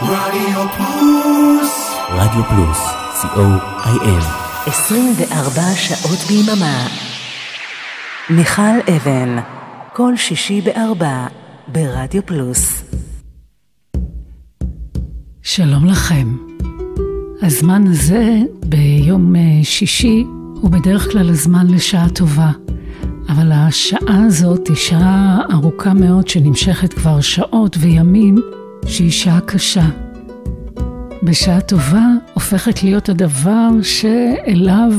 רדיו פלוס. רדיו פלוס, co.il. 24 שעות ביממה. מיכל אבן, כל שישי בארבע, ברדיו פלוס. שלום לכם. הזמן הזה ביום אה, שישי הוא בדרך כלל הזמן לשעה טובה, אבל השעה הזאת היא שעה ארוכה מאוד שנמשכת כבר שעות וימים, שהיא שעה קשה. בשעה טובה הופכת להיות הדבר שאליו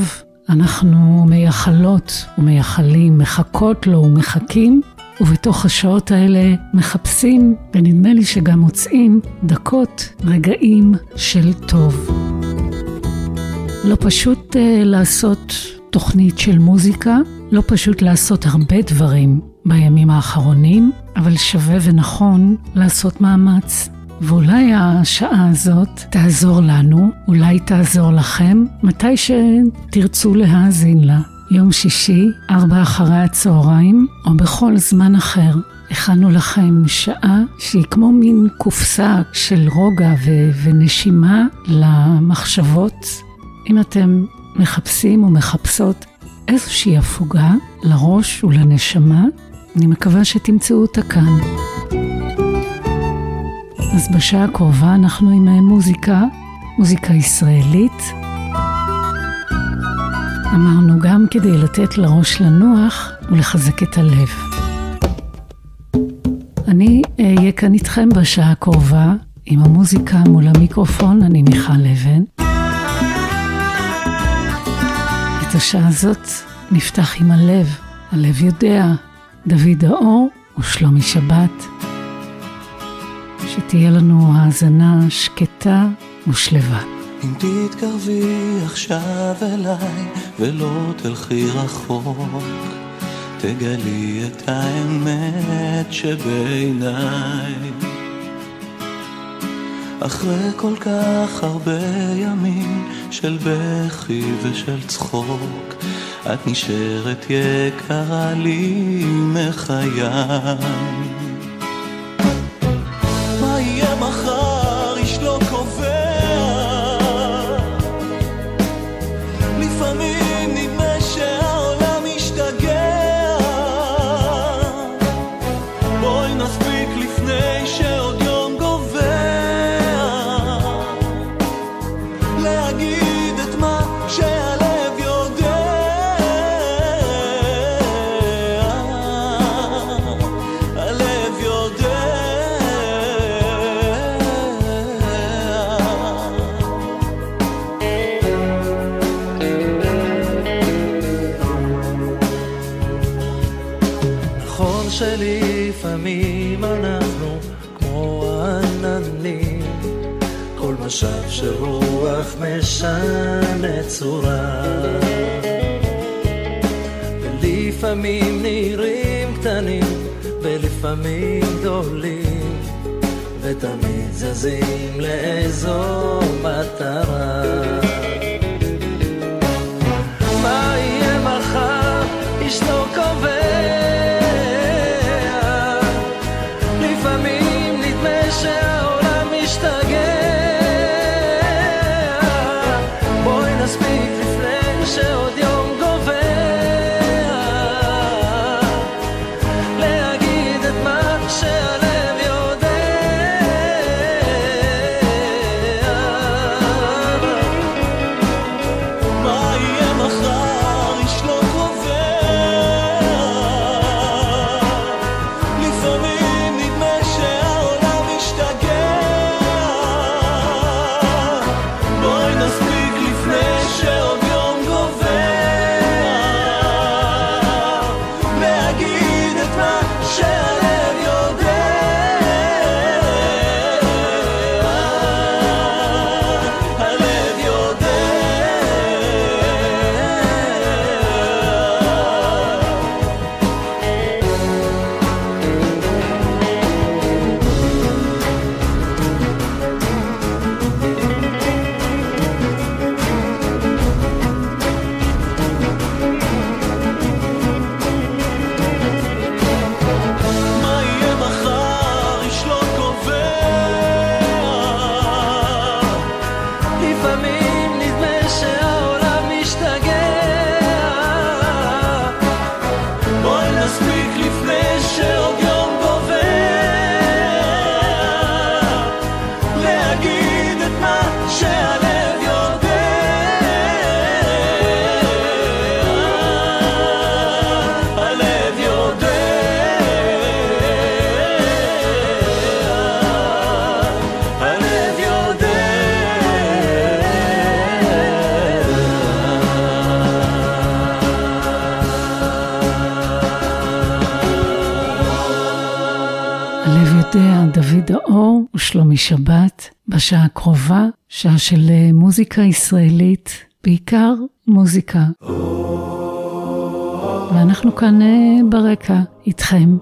אנחנו מייחלות ומייחלים, מחכות לו ומחכים, ובתוך השעות האלה מחפשים, ונדמה לי שגם מוצאים, דקות, רגעים של טוב. לא פשוט uh, לעשות תוכנית של מוזיקה, לא פשוט לעשות הרבה דברים בימים האחרונים, אבל שווה ונכון לעשות מאמץ. ואולי השעה הזאת תעזור לנו, אולי תעזור לכם, מתי שתרצו להאזין לה. יום שישי, ארבע אחרי הצהריים, או בכל זמן אחר. הכנו לכם שעה שהיא כמו מין קופסה של רוגע ו- ונשימה למחשבות. אם אתם מחפשים או מחפשות איזושהי הפוגה לראש ולנשמה, אני מקווה שתמצאו אותה כאן. אז בשעה הקרובה אנחנו עם מוזיקה, מוזיקה ישראלית. אמרנו גם כדי לתת לראש לנוח ולחזק את הלב. אני אהיה כאן איתכם בשעה הקרובה עם המוזיקה מול המיקרופון, אני מיכל אבן. את השעה הזאת נפתח עם הלב, הלב יודע, דוד האור ושלומי שבת. שתהיה לנו האזנה שקטה ושלווה. אם תתקרבי עכשיו אליי ולא תלכי רחוק, תגלי את האמת שבעיניי. אחרי כל כך הרבה ימים של בכי ושל צחוק, את נשארת יקרה לי מחיי. משנה צורה. ולפעמים נראים קטנים ולפעמים גדולים ותמיד זזים לאיזו מטרה. מה יהיה מחר? לא קובע האור ושלומי שבת. בשעה הקרובה, שעה של אה, מוזיקה ישראלית, בעיקר מוזיקה. ואנחנו כאן אה, ברקע איתכם.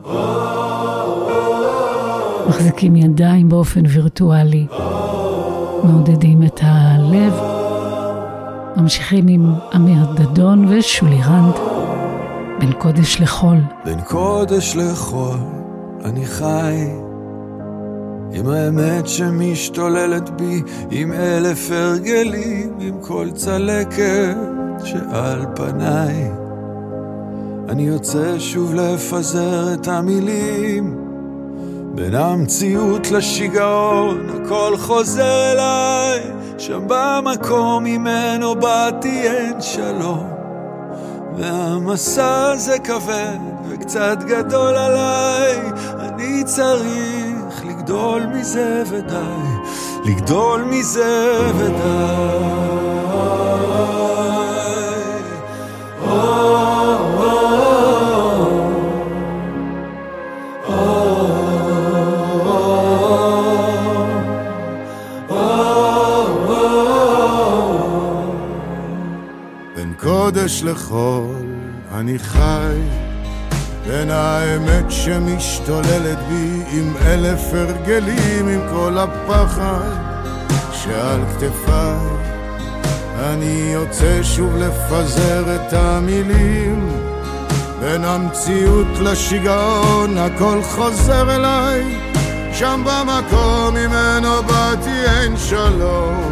מחזיקים ידיים באופן וירטואלי, מעודדים את הלב. ממשיכים עם אמיר דדון ושולי רנד, בין קודש לחול. בין קודש לחול אני חי עם האמת שמשתוללת בי, עם אלף הרגלים, עם כל צלקת שעל פניי. אני יוצא שוב לפזר את המילים, בין המציאות לשיגעון, הכל חוזר אליי, שם במקום ממנו באתי אין שלום. והמסע הזה כבד וקצת גדול עליי, אני צריך לגדול מזה ודי, לגדול מזה ודי. בין קודש לחול אני חי בין האמת שמשתוללת בי עם אלף הרגלים עם כל הפחד שעל כתפיי. אני יוצא שוב לפזר את המילים. בין המציאות לשיגעון הכל חוזר אליי. שם במקום ממנו באתי אין שלום.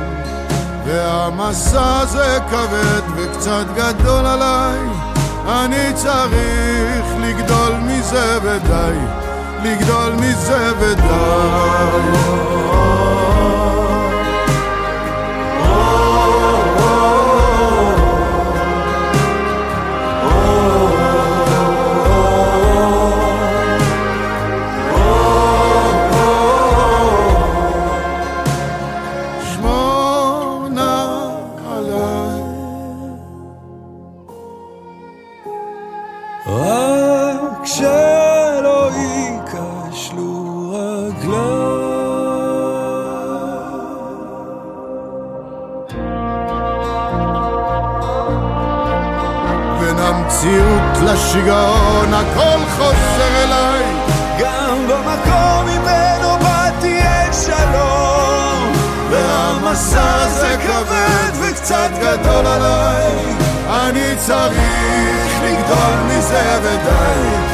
והמסע הזה כבד וקצת גדול עליי אני צריך לגדול מזה ודי לגדול מזה ודי גדול עליי אני צריך לגדול מזה ודי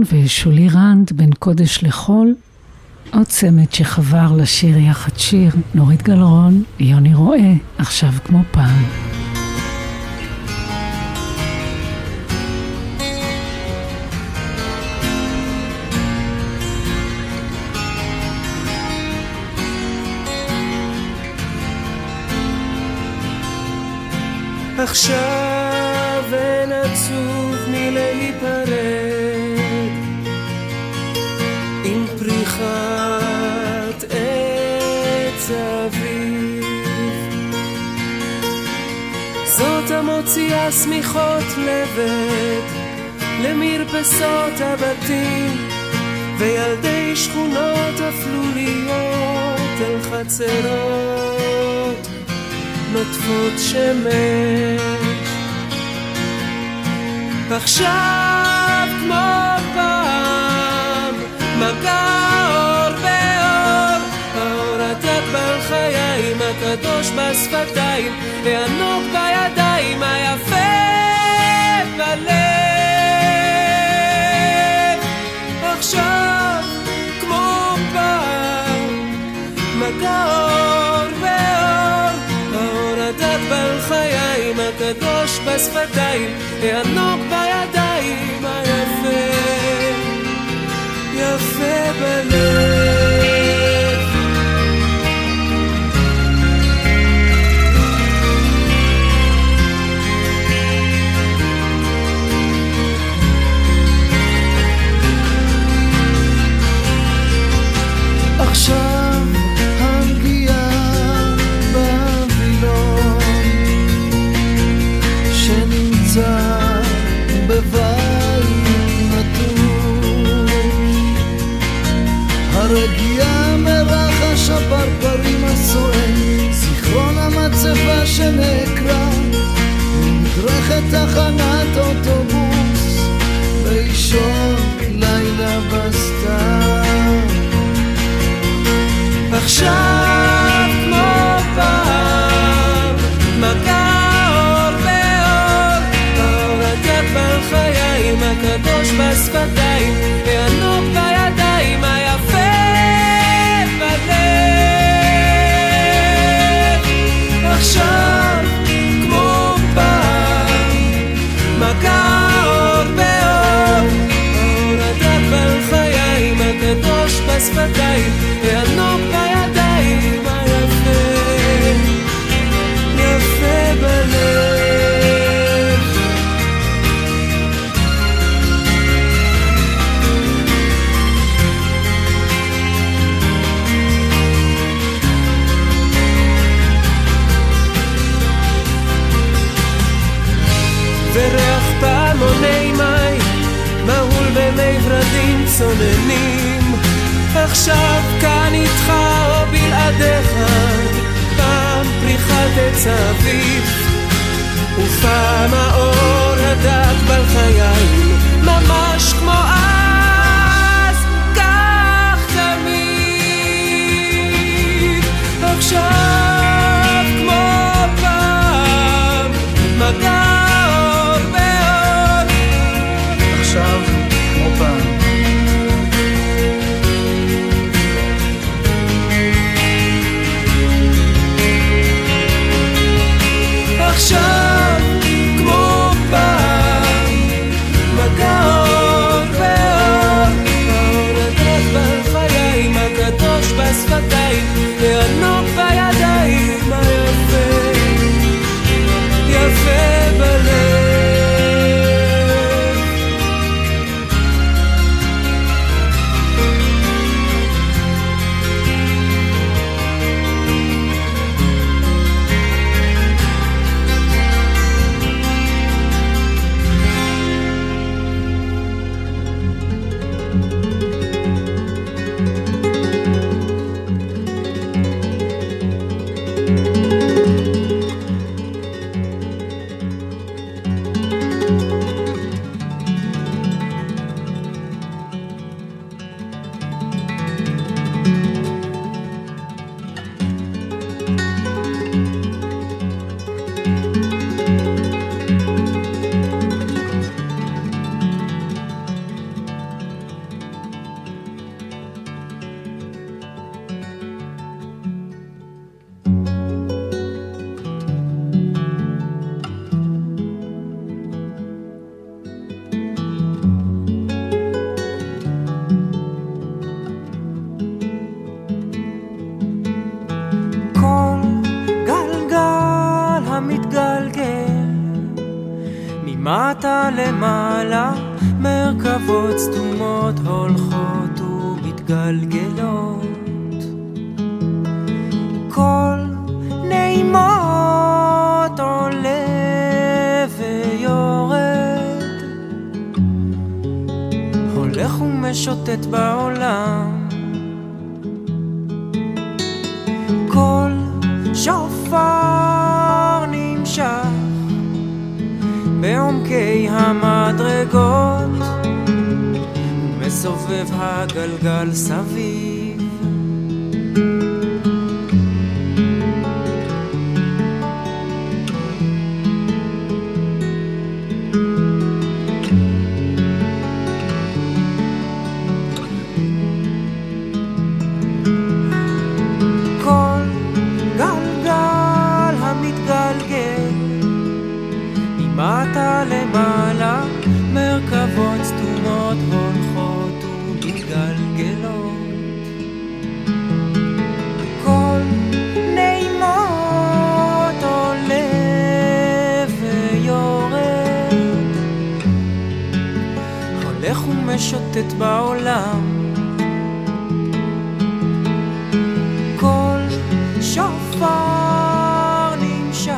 דדון ושולי רנד, בין קודש לחול. עוד צמד שחבר לשיר יחד שיר, נורית גלרון, יוני רואה, עכשיו כמו פעם. עכשיו אין עצוב מלהיפרד פריחת עץ אביב זאת המוציאה שמיכות לבד למרפסות הבתים וילדי שכונות אפלוליות אל חצרות נוטפות שמש. עכשיו כמו פעם, מגע בחיים, הקדוש בשפתיים, הענוג בידיים, היפה בלב. עכשיו כמו פעם, מגע אור באור, האור הדק בחיים, הקדוש בשפתיים, הענוג בידיים, היפה, יפה בלב. שנקרא מדרכת תחנת אוטובוס באישון לילה בסתיו. עכשיו כמו פעם מכה אור באור האור הדק בחיים הקדוש בשפתיים הקדוש בשפתיים עכשיו כאן איתך או בלעדיך פעם פריחת עץ האביב ופעם האור הדק בלחיים ממש כמו אז כך תמיד. עכשיו הקדוש בעומקי המדרגות ומסובב הגלגל סביב הולך ומשוטט בעולם. כל שופר נמשך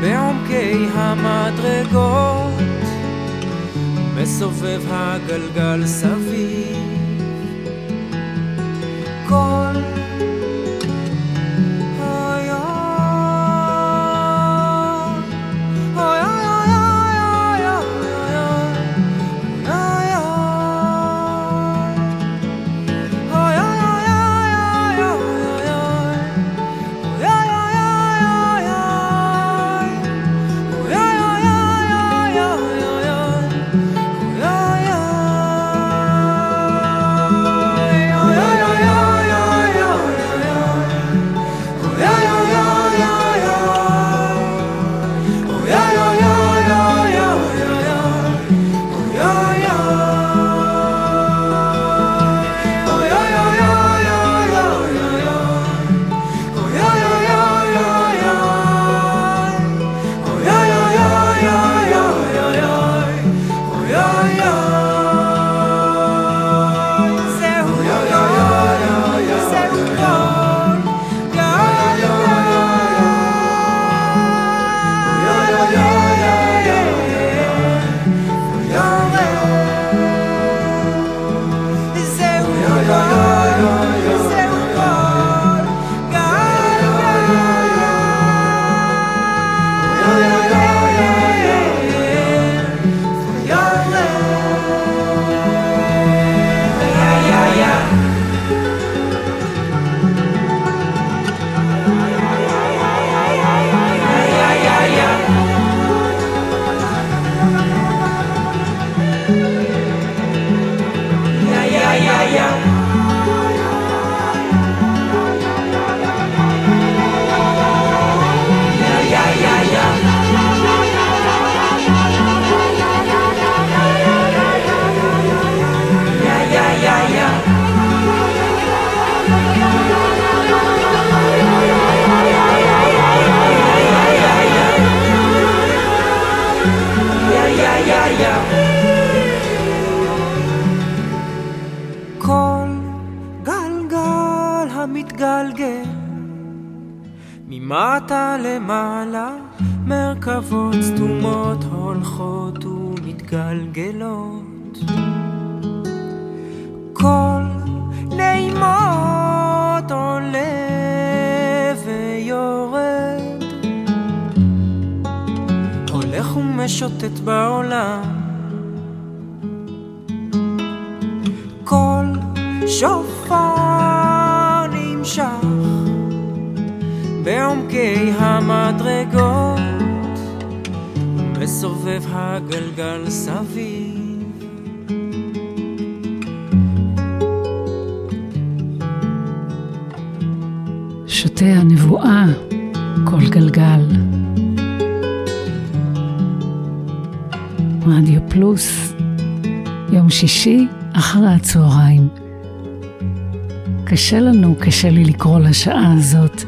בעומקי המדרגות מסובב הגלגל סביב. כל הולך ומשוטט בעולם כל שופר נמשך בעומקי המדרגות מסובב הגלגל סביב שותה הנבואה כל גלגל. רדיו פלוס, יום שישי אחרי הצהריים. קשה לנו, קשה לי לקרוא לשעה הזאת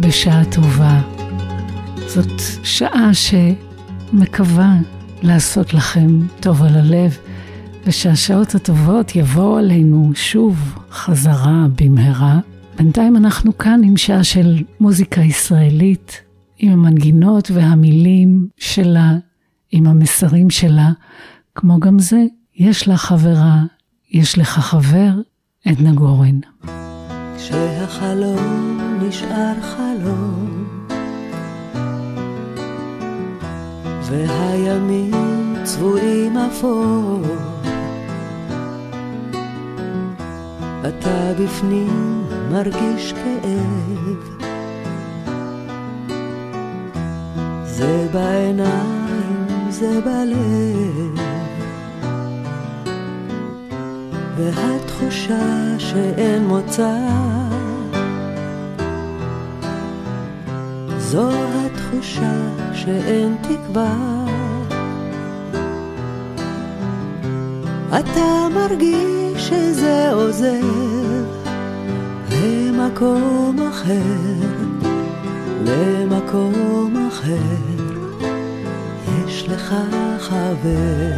בשעה טובה. זאת שעה שמקווה לעשות לכם טוב על הלב, ושהשעות הטובות יבואו עלינו שוב חזרה במהרה. בינתיים אנחנו כאן עם שעה של מוזיקה ישראלית, עם המנגינות והמילים שלה, עם המסרים שלה, כמו גם זה, יש לה חברה, יש לך חבר, עדנה גורן. כשהחלום נשאר חלום והימים צבועים אפור אתה בפנים מרגיש כאב זה בעיניים, זה בלב. והתחושה שאין מוצא זו התחושה שאין תקווה. אתה מרגיש שזה עוזב למקום אחר, למקום אחר, יש לך חבר.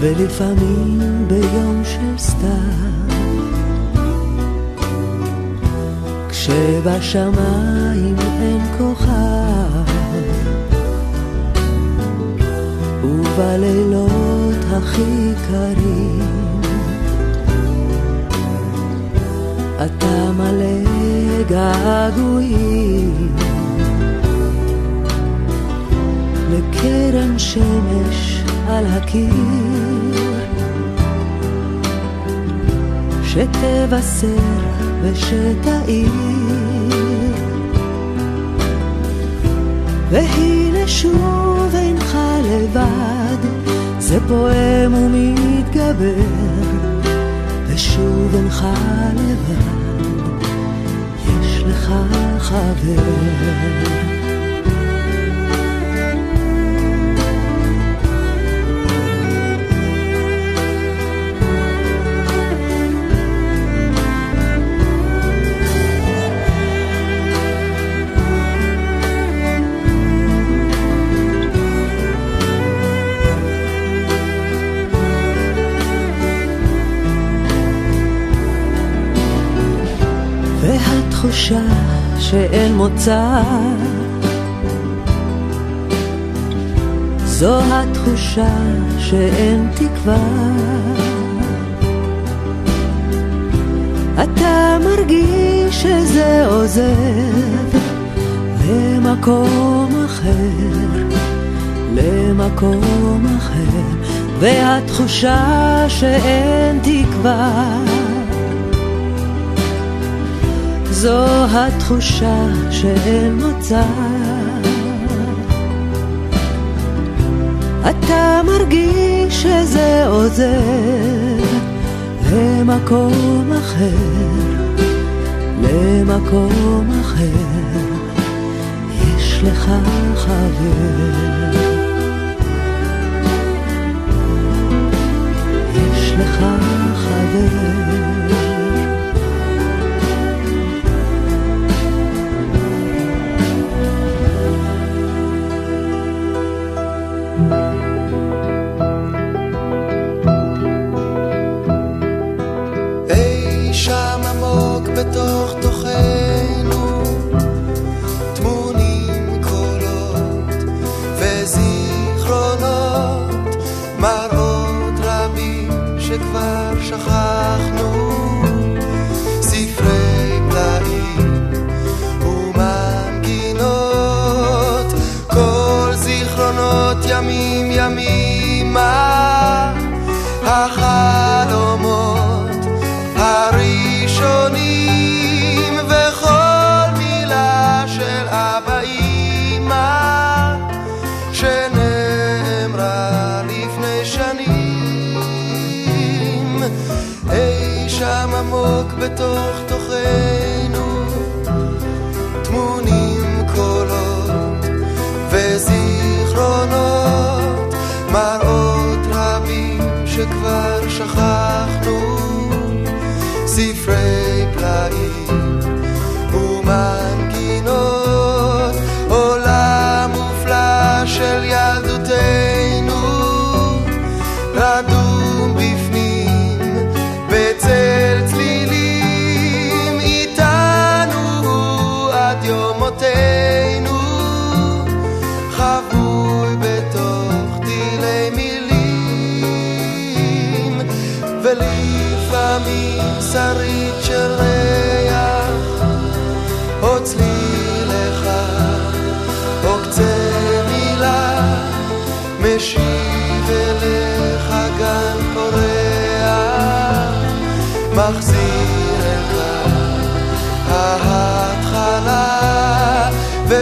ולפעמים ביום של סתיו כשבשמיים אין כוכב ובלילות הכי קרים. אתה מלא געגועים. לקרן שמש על הקיר. שתבשר ושתאיר והנה שוב לבד זה פועם ומתגבר ושוב אינך לבד יש לך חבר תחושה שאין מוצא. זו התחושה שאין תקווה. אתה מרגיש שזה עוזב למקום אחר, למקום אחר והתחושה שאין תקווה זו התחושה שאין מוצא. אתה מרגיש שזה עוזר למקום אחר, למקום אחר, יש לך חבר. יש לך חבר.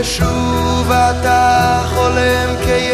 ושוב אתה חולם כ...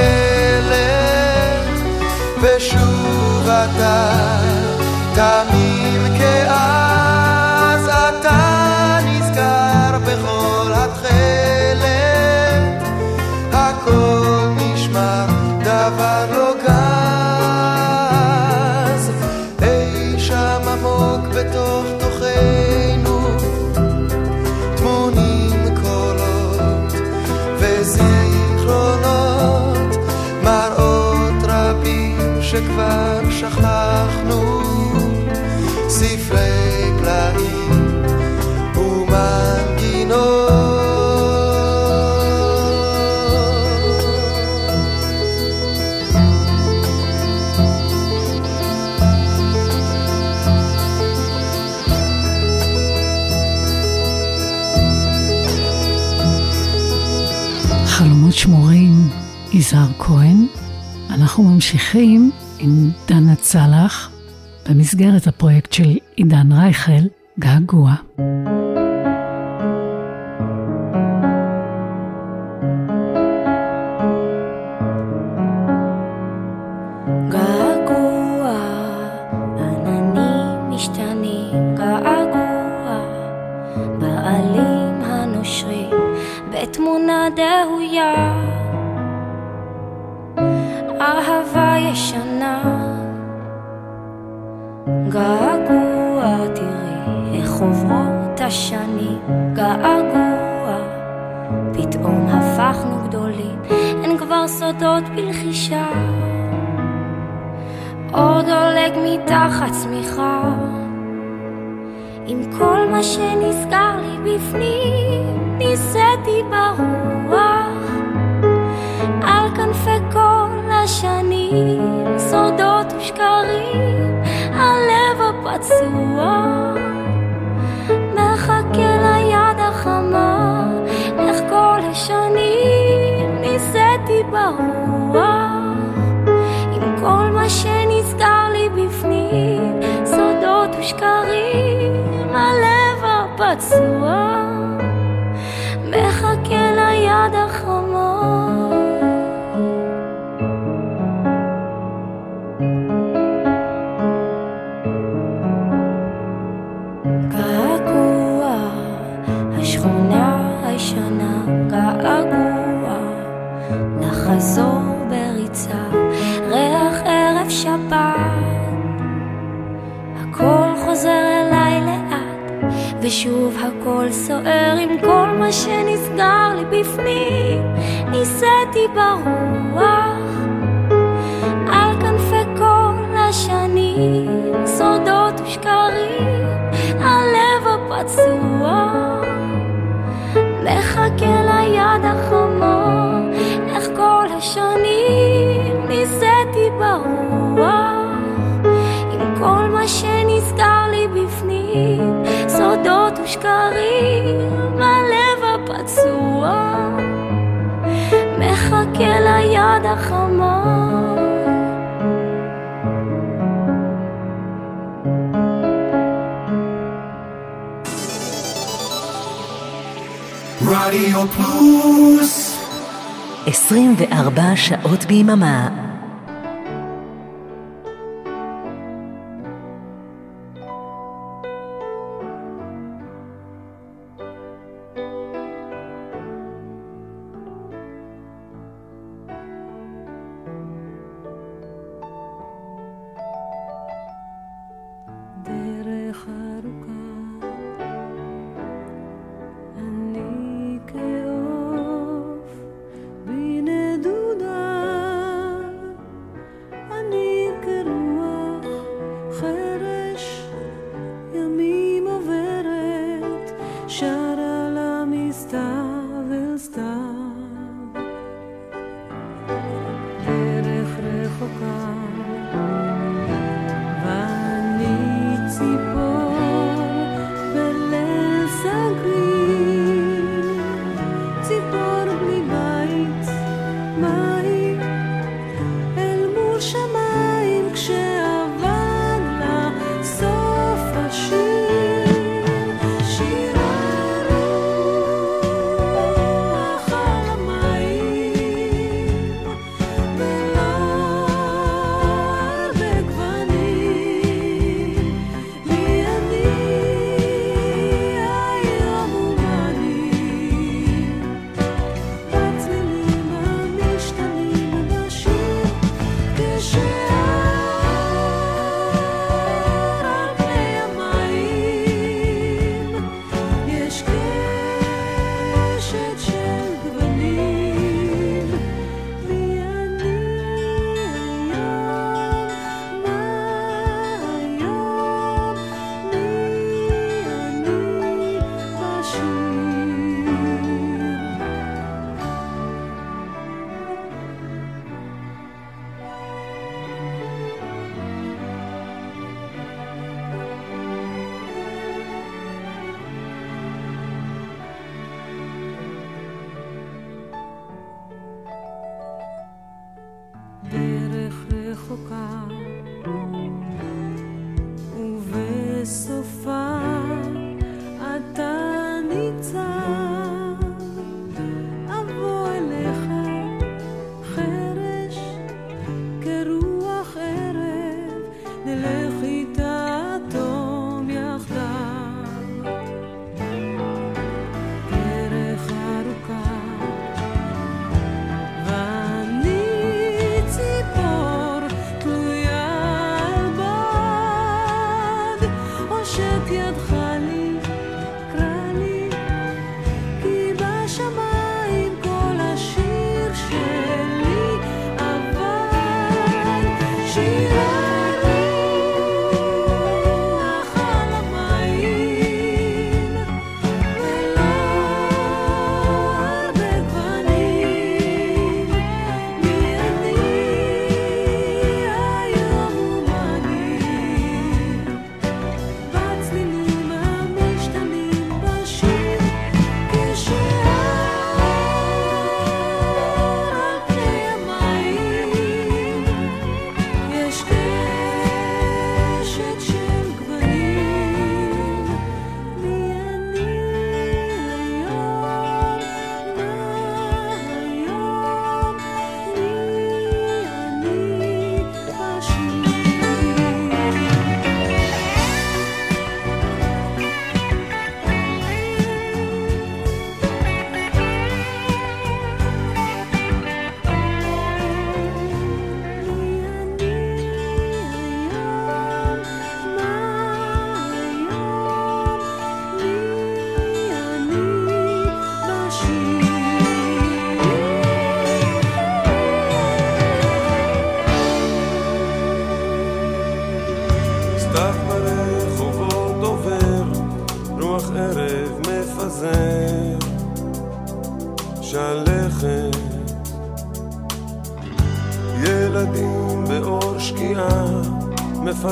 יזהר כהן. אנחנו ממשיכים עם דנה צלח במסגרת הפרויקט של עידן רייכל, געגוע. הכל סוער עם כל מה שנסגר לי בפנים, נישאתי ברוח. על כנפי כל השנים, סודות ושקרים, הלב הפצוע מחכה שקרים, הלב הפצוע מחכה ליד החמה. רדיו פלוס 24 שעות ביממה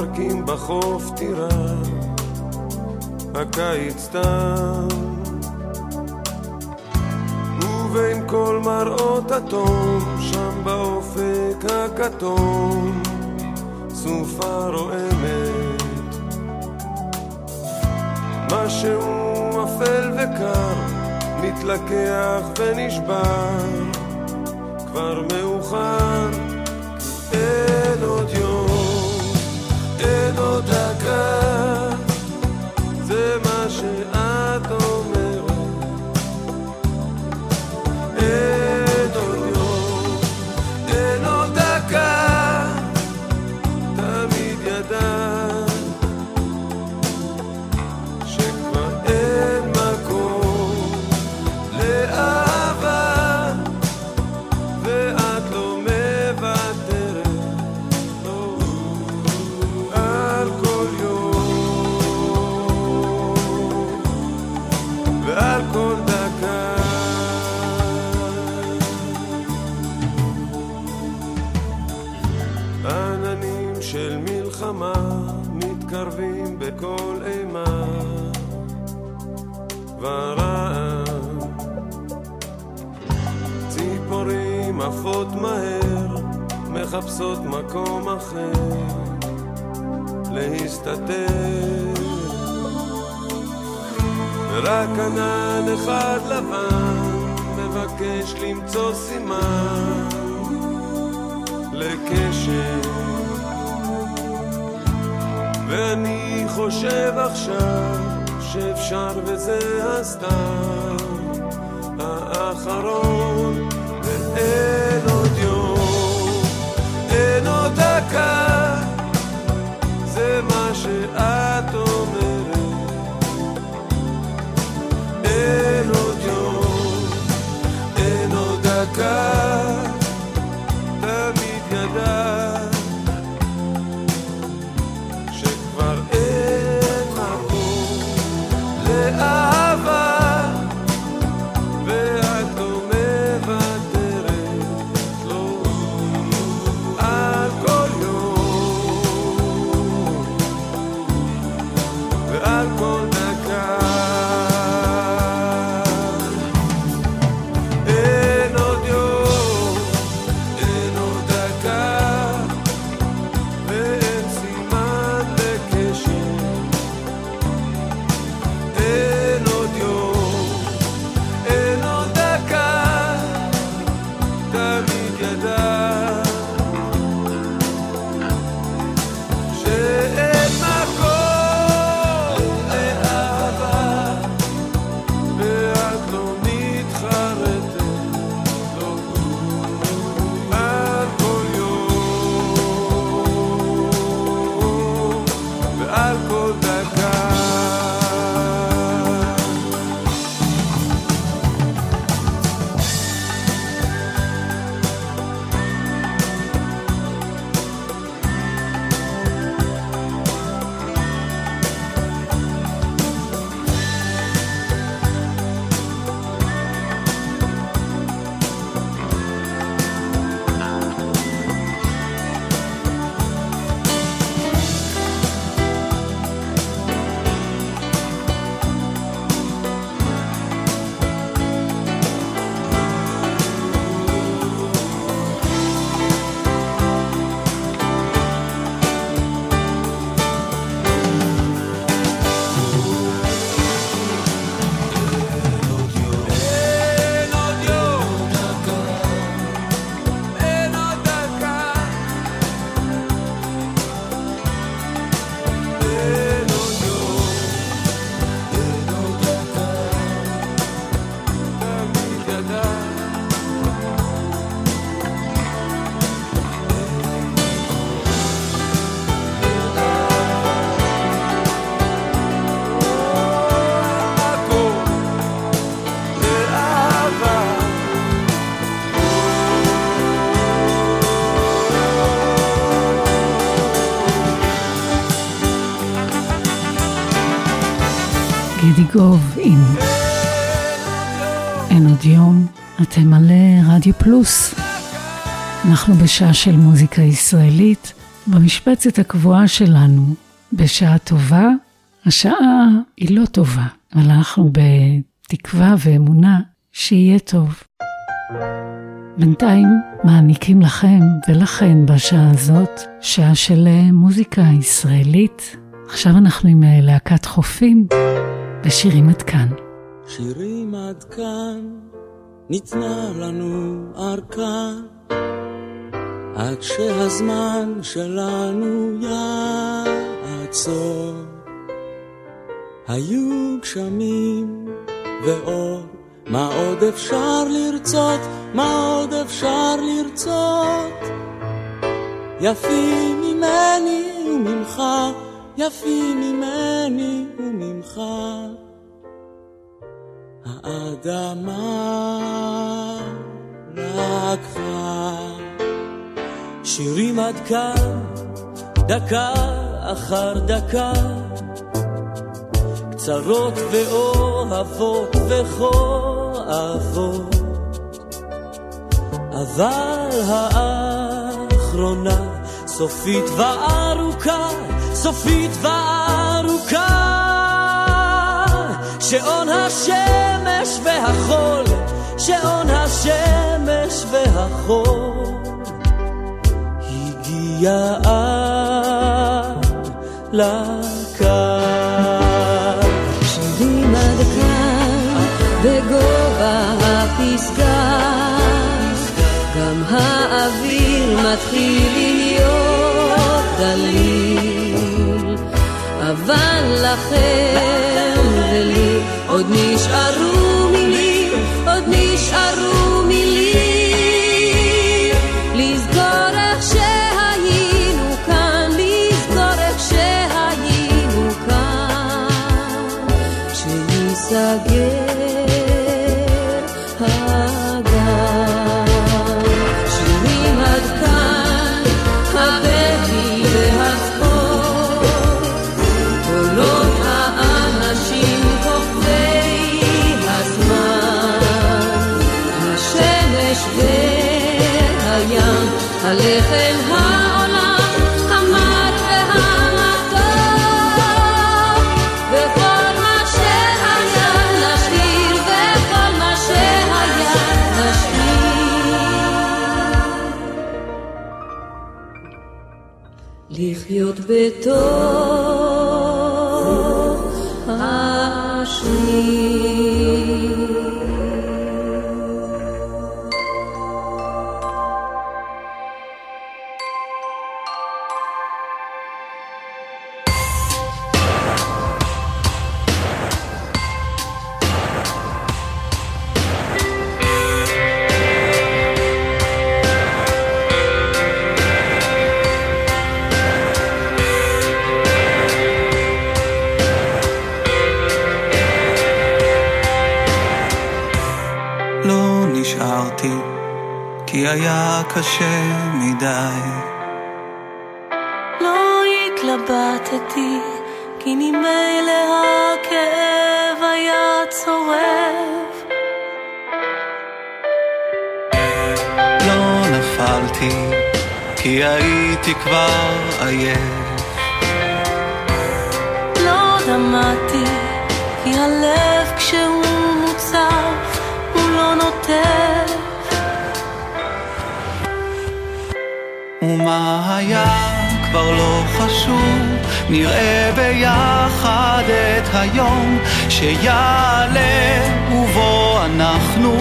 הפארקים בחוף טירה, הקיץ תם. ובין כל מראות התום, שם באופק הכתום, סופה רועמת. משהו אפל וקר, מתלקח ונשבר, כבר מאוחר, אין עוד יום. otra cara. מחפשות מקום אחר להסתתר. רק ענן אחד לבן מבקש למצוא סימן לקשר. ואני חושב עכשיו שאפשר וזה הסתם האחרון. גווים. אין עוד יום, אתם מלא אה, רדיו פלוס. אנחנו בשעה של מוזיקה ישראלית, במשבצת הקבועה שלנו, בשעה טובה, השעה היא לא טובה, אבל אנחנו בתקווה ואמונה שיהיה טוב. בינתיים מעניקים לכם ולכן בשעה הזאת שעה של אה, מוזיקה ישראלית. עכשיו אנחנו עם אה, להקת חופים. ושירים עד כאן. שירים עד כאן, ניתנה לנו ארכה, עד שהזמן שלנו יעצור. היו גשמים ואור, מה עוד אפשר לרצות? מה עוד אפשר לרצות? יפים ממני וממך, יפים ממני וממך. האדמה לקחה שירים עד כאן, דקה אחר דקה, קצרות ואוהבות וכואבות, אבל האחרונה סופית וארוכה, סופית וארוכה, שעון השמש והחול, שעון השמש והחול, הגיע לקו. שירים עד כאן בגובה הפסגה, גם האוויר מתחיל להיות אבל לכם ולי עוד נשארו מילים, עוד נשארו krwi odbyto. קשה מדי. לא התלבטתי, כי ממילא הכאב היה צורב. לא נפלתי, כי הייתי כבר עייף. לא דמעתי, כי הלב כשהוא מוצף, הוא לא נוטף. ומה היה כבר לא חשוב, נראה ביחד את היום שיעלה ובו אנחנו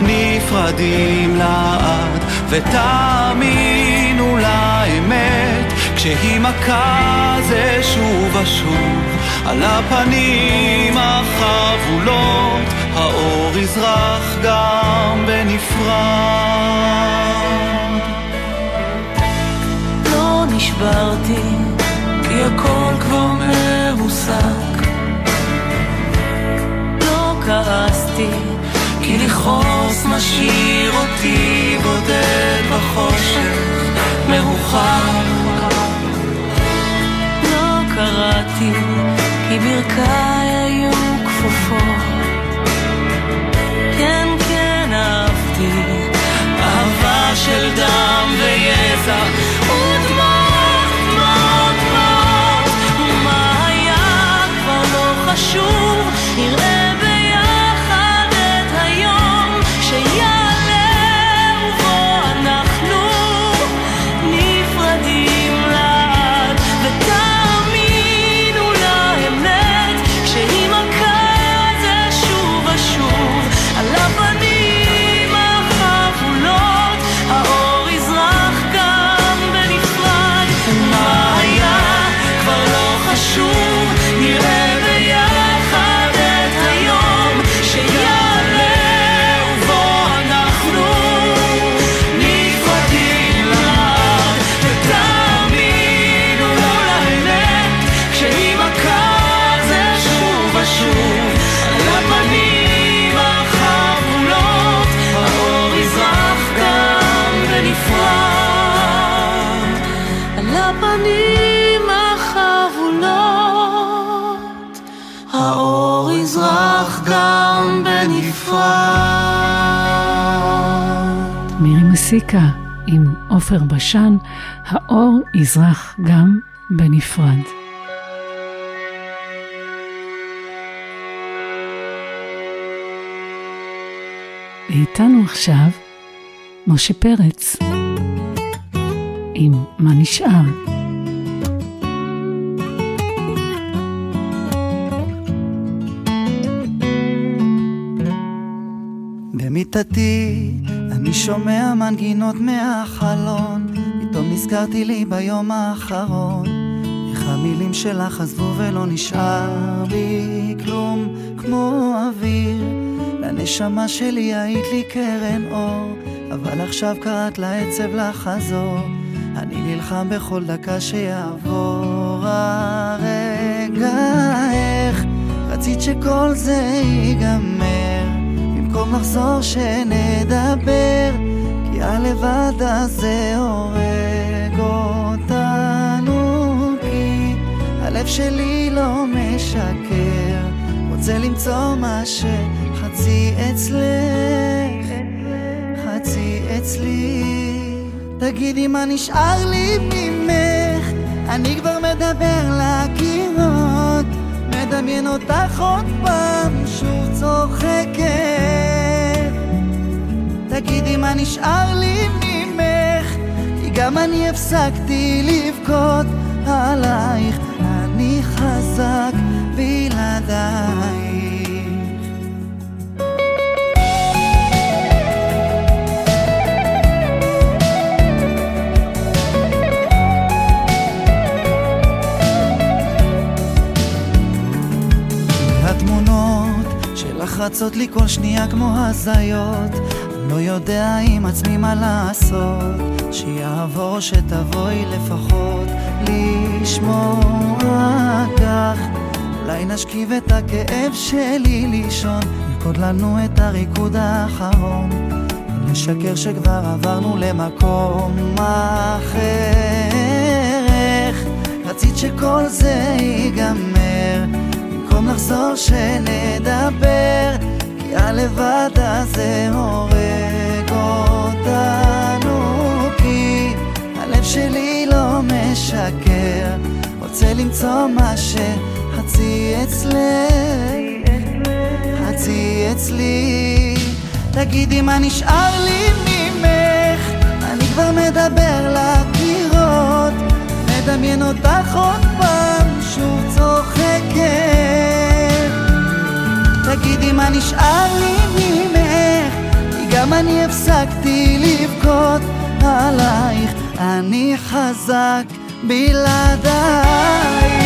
נפרדים לעד ותאמינו לאמת כשהיא מכה זה שוב ושוב על הפנים החבולות האור יזרח גם בנפרד משאיר אותי בודד בחושך, מרוחק. לא קראתי, כי ברכיי היו כפופות. כן, כן, אהבתי, אהבה של דם ויזע, ודמעות, דמעות, דמעות, ומה היה הפנים מסיקה עם עופר בשן, האור יזרח גם בנפרד. ואיתנו עכשיו משה פרץ עם מה נשאר. במיטתי אני שומע מנגינות מהחלון. פתאום נזכרתי לי ביום האחרון. איך המילים שלך עזבו ולא נשאר בי כלום כמו אוויר. לנשמה שלי היית לי קרן אור אבל עכשיו קראת לעצב לחזור. אני נלחם בכל דקה שיעבור הרגע. איך רצית שכל זה ייגמר במקום לחזור שנדבר כי הלבד הזה הורג אותנו כי הלב שלי לא משקר. רוצה למצוא מה שחצי אצלך חצי אצלי. תגידי מה נשאר לי ממך? אני כבר מדבר לקירות. מדמיין אותך עוד פעם שוב צוחקת. תגידי מה נשאר לי ממך? כי גם אני הפסקתי לבכות עלייך. אני חזק בלעדייך רצות לי כל שנייה כמו הזיות. לא יודע עם עצמי מה לעשות. שיעבור שתבואי לפחות לשמוע כך. אולי נשכיב את הכאב שלי לישון. נרקוד לנו את הריקוד האחרון. נשקר שכבר עברנו למקום אחר. איך רצית שכל זה ייגמר במקום לחזור שנדבר כי הלבד הזה הורג אותנו כי הלב שלי לא משקר. רוצה למצוא מה שחצי אצלך חצי אצלי. תגידי מה נשאר לי ממך אני כבר מדבר לקירות מדמיין אותך עוד פעם שוב צוחקת. תגידי מה נשאר לי ממך כי גם אני הפסקתי לבכות עלייך. אני חזק בלעדייך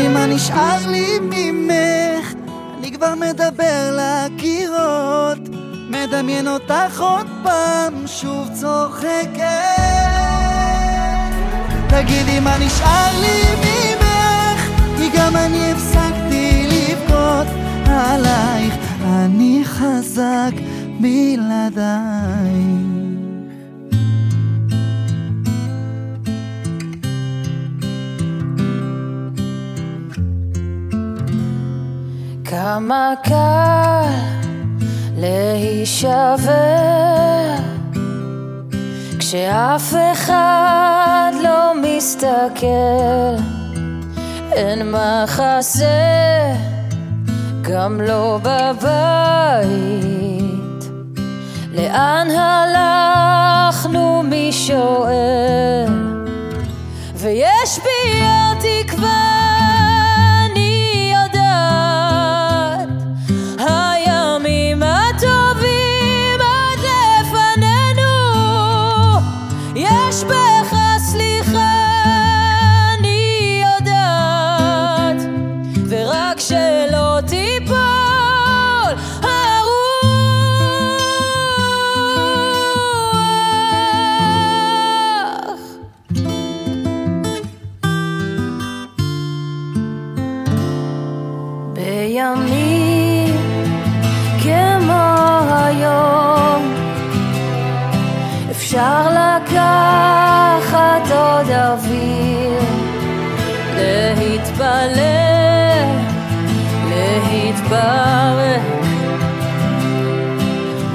תגידי מה נשאר לי ממך אני כבר מדבר לקירות. מדמיין אותך עוד פעם שוב צוחקת. תגידי מה נשאר לי ממך כי גם אני הפסקתי לבכות. עלייך אני חזק בלעדייך כמה קל להישבר. כשאף אחד לא מסתכל אין מחסה גם לא בבית. לאן הלכנו מי שואל? ויש בי עוד תקווה אוויר להתפלל, להתברך.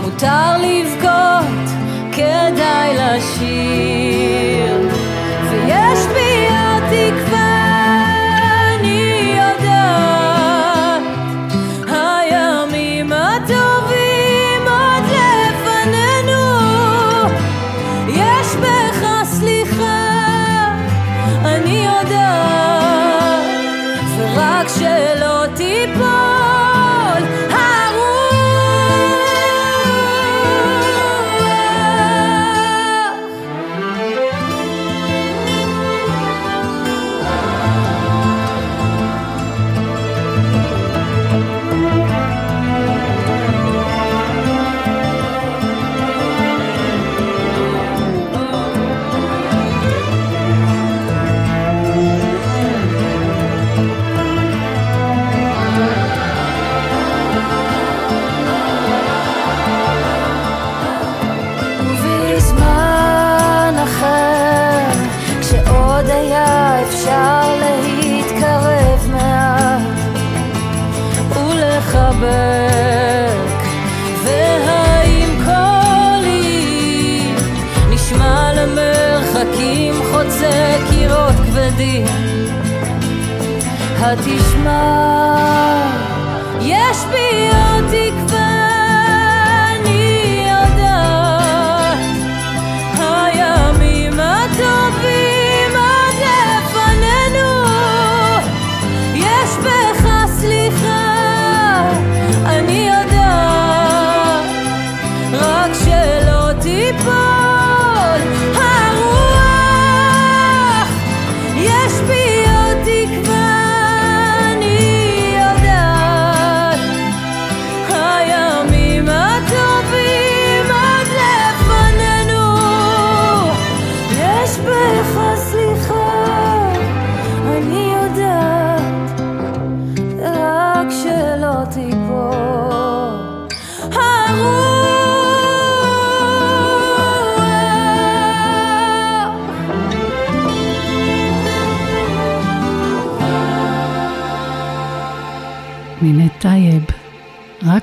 מותר לבכות, כדאי לשיר כבדים party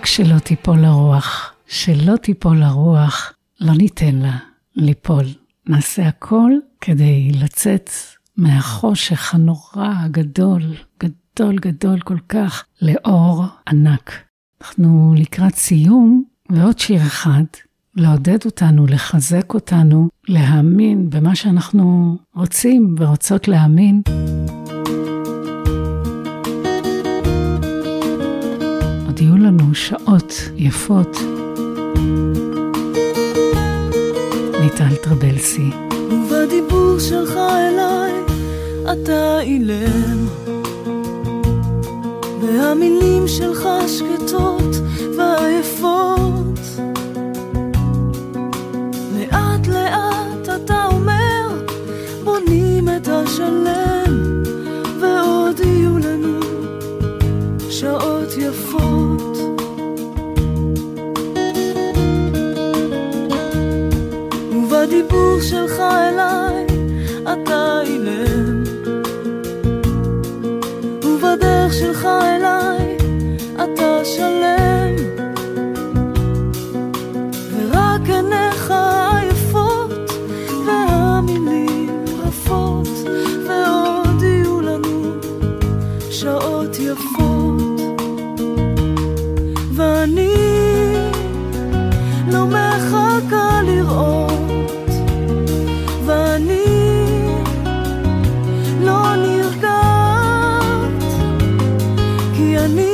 רק שלא תיפול הרוח, שלא תיפול הרוח, לא ניתן לה ליפול. נעשה הכל כדי לצאת מהחושך הנורא הגדול, גדול גדול כל כך, לאור ענק. אנחנו לקראת סיום, ועוד שיר אחד, לעודד אותנו, לחזק אותנו, להאמין במה שאנחנו רוצים ורוצות להאמין. לנו שעות יפות. מיטל טרבלסי. ובדיבור שלך אליי אתה אילם, והמילים שלך שקטות ועייפות. לאט לאט אתה אומר, בונים את השלם, ועוד יהיו לנו שעות ובדיבור שלך אליי כי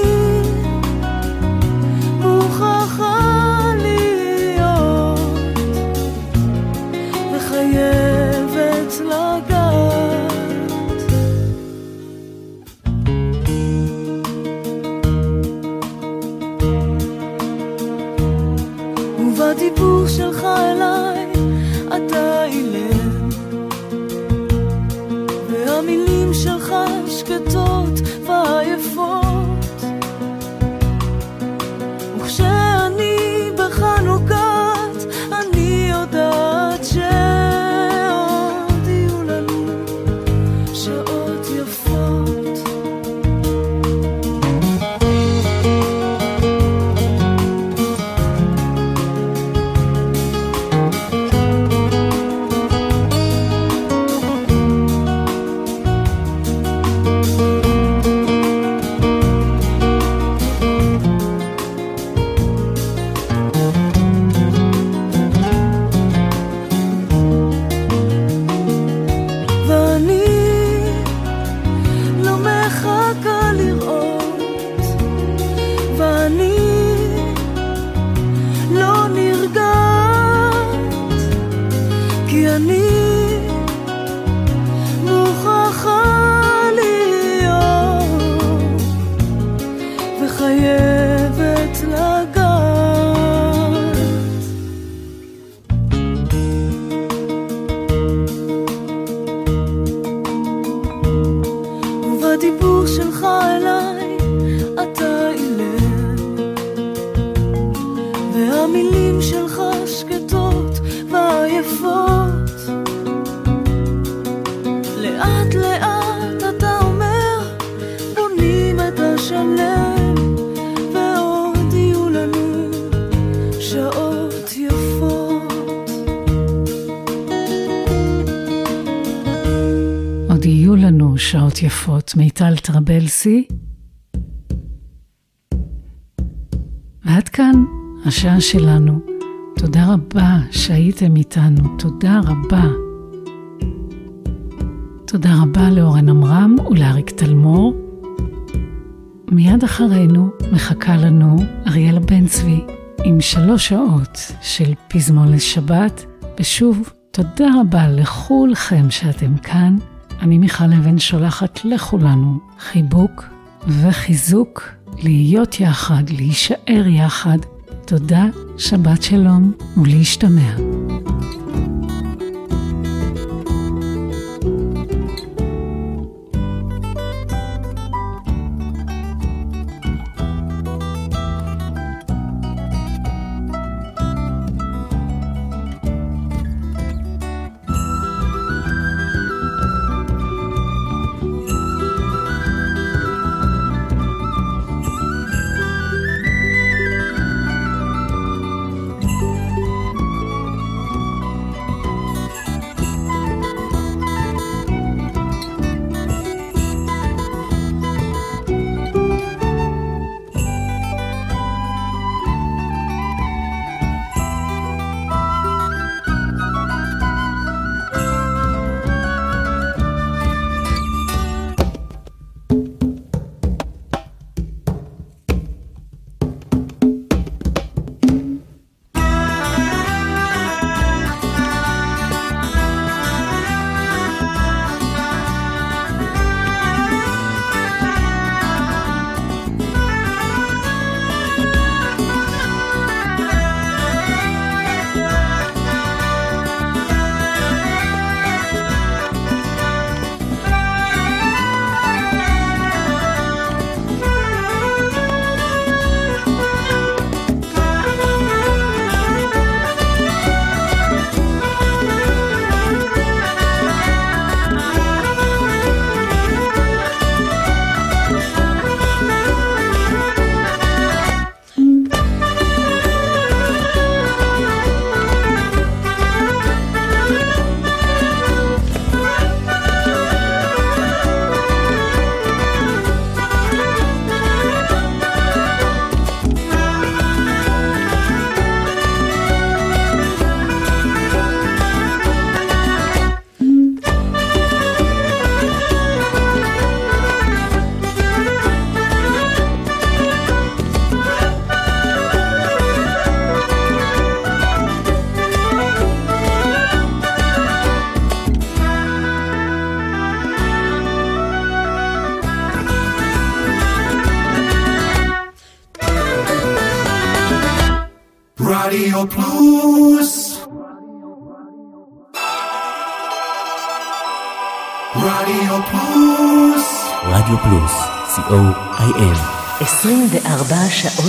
יפות, מיטל טרבלסי. ועד כאן השעה שלנו. תודה רבה שהייתם איתנו, תודה רבה. תודה רבה לאורן עמרם ולאריק תלמור. מיד אחרינו מחכה לנו אריאלה בן צבי עם שלוש שעות של פזמון לשבת, ושוב, תודה רבה לכולכם שאתם כאן. אני מיכל אבן שולחת לכולנו חיבוק וחיזוק להיות יחד, להישאר יחד. תודה, שבת שלום ולהשתמע.24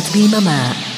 שעות ביממה.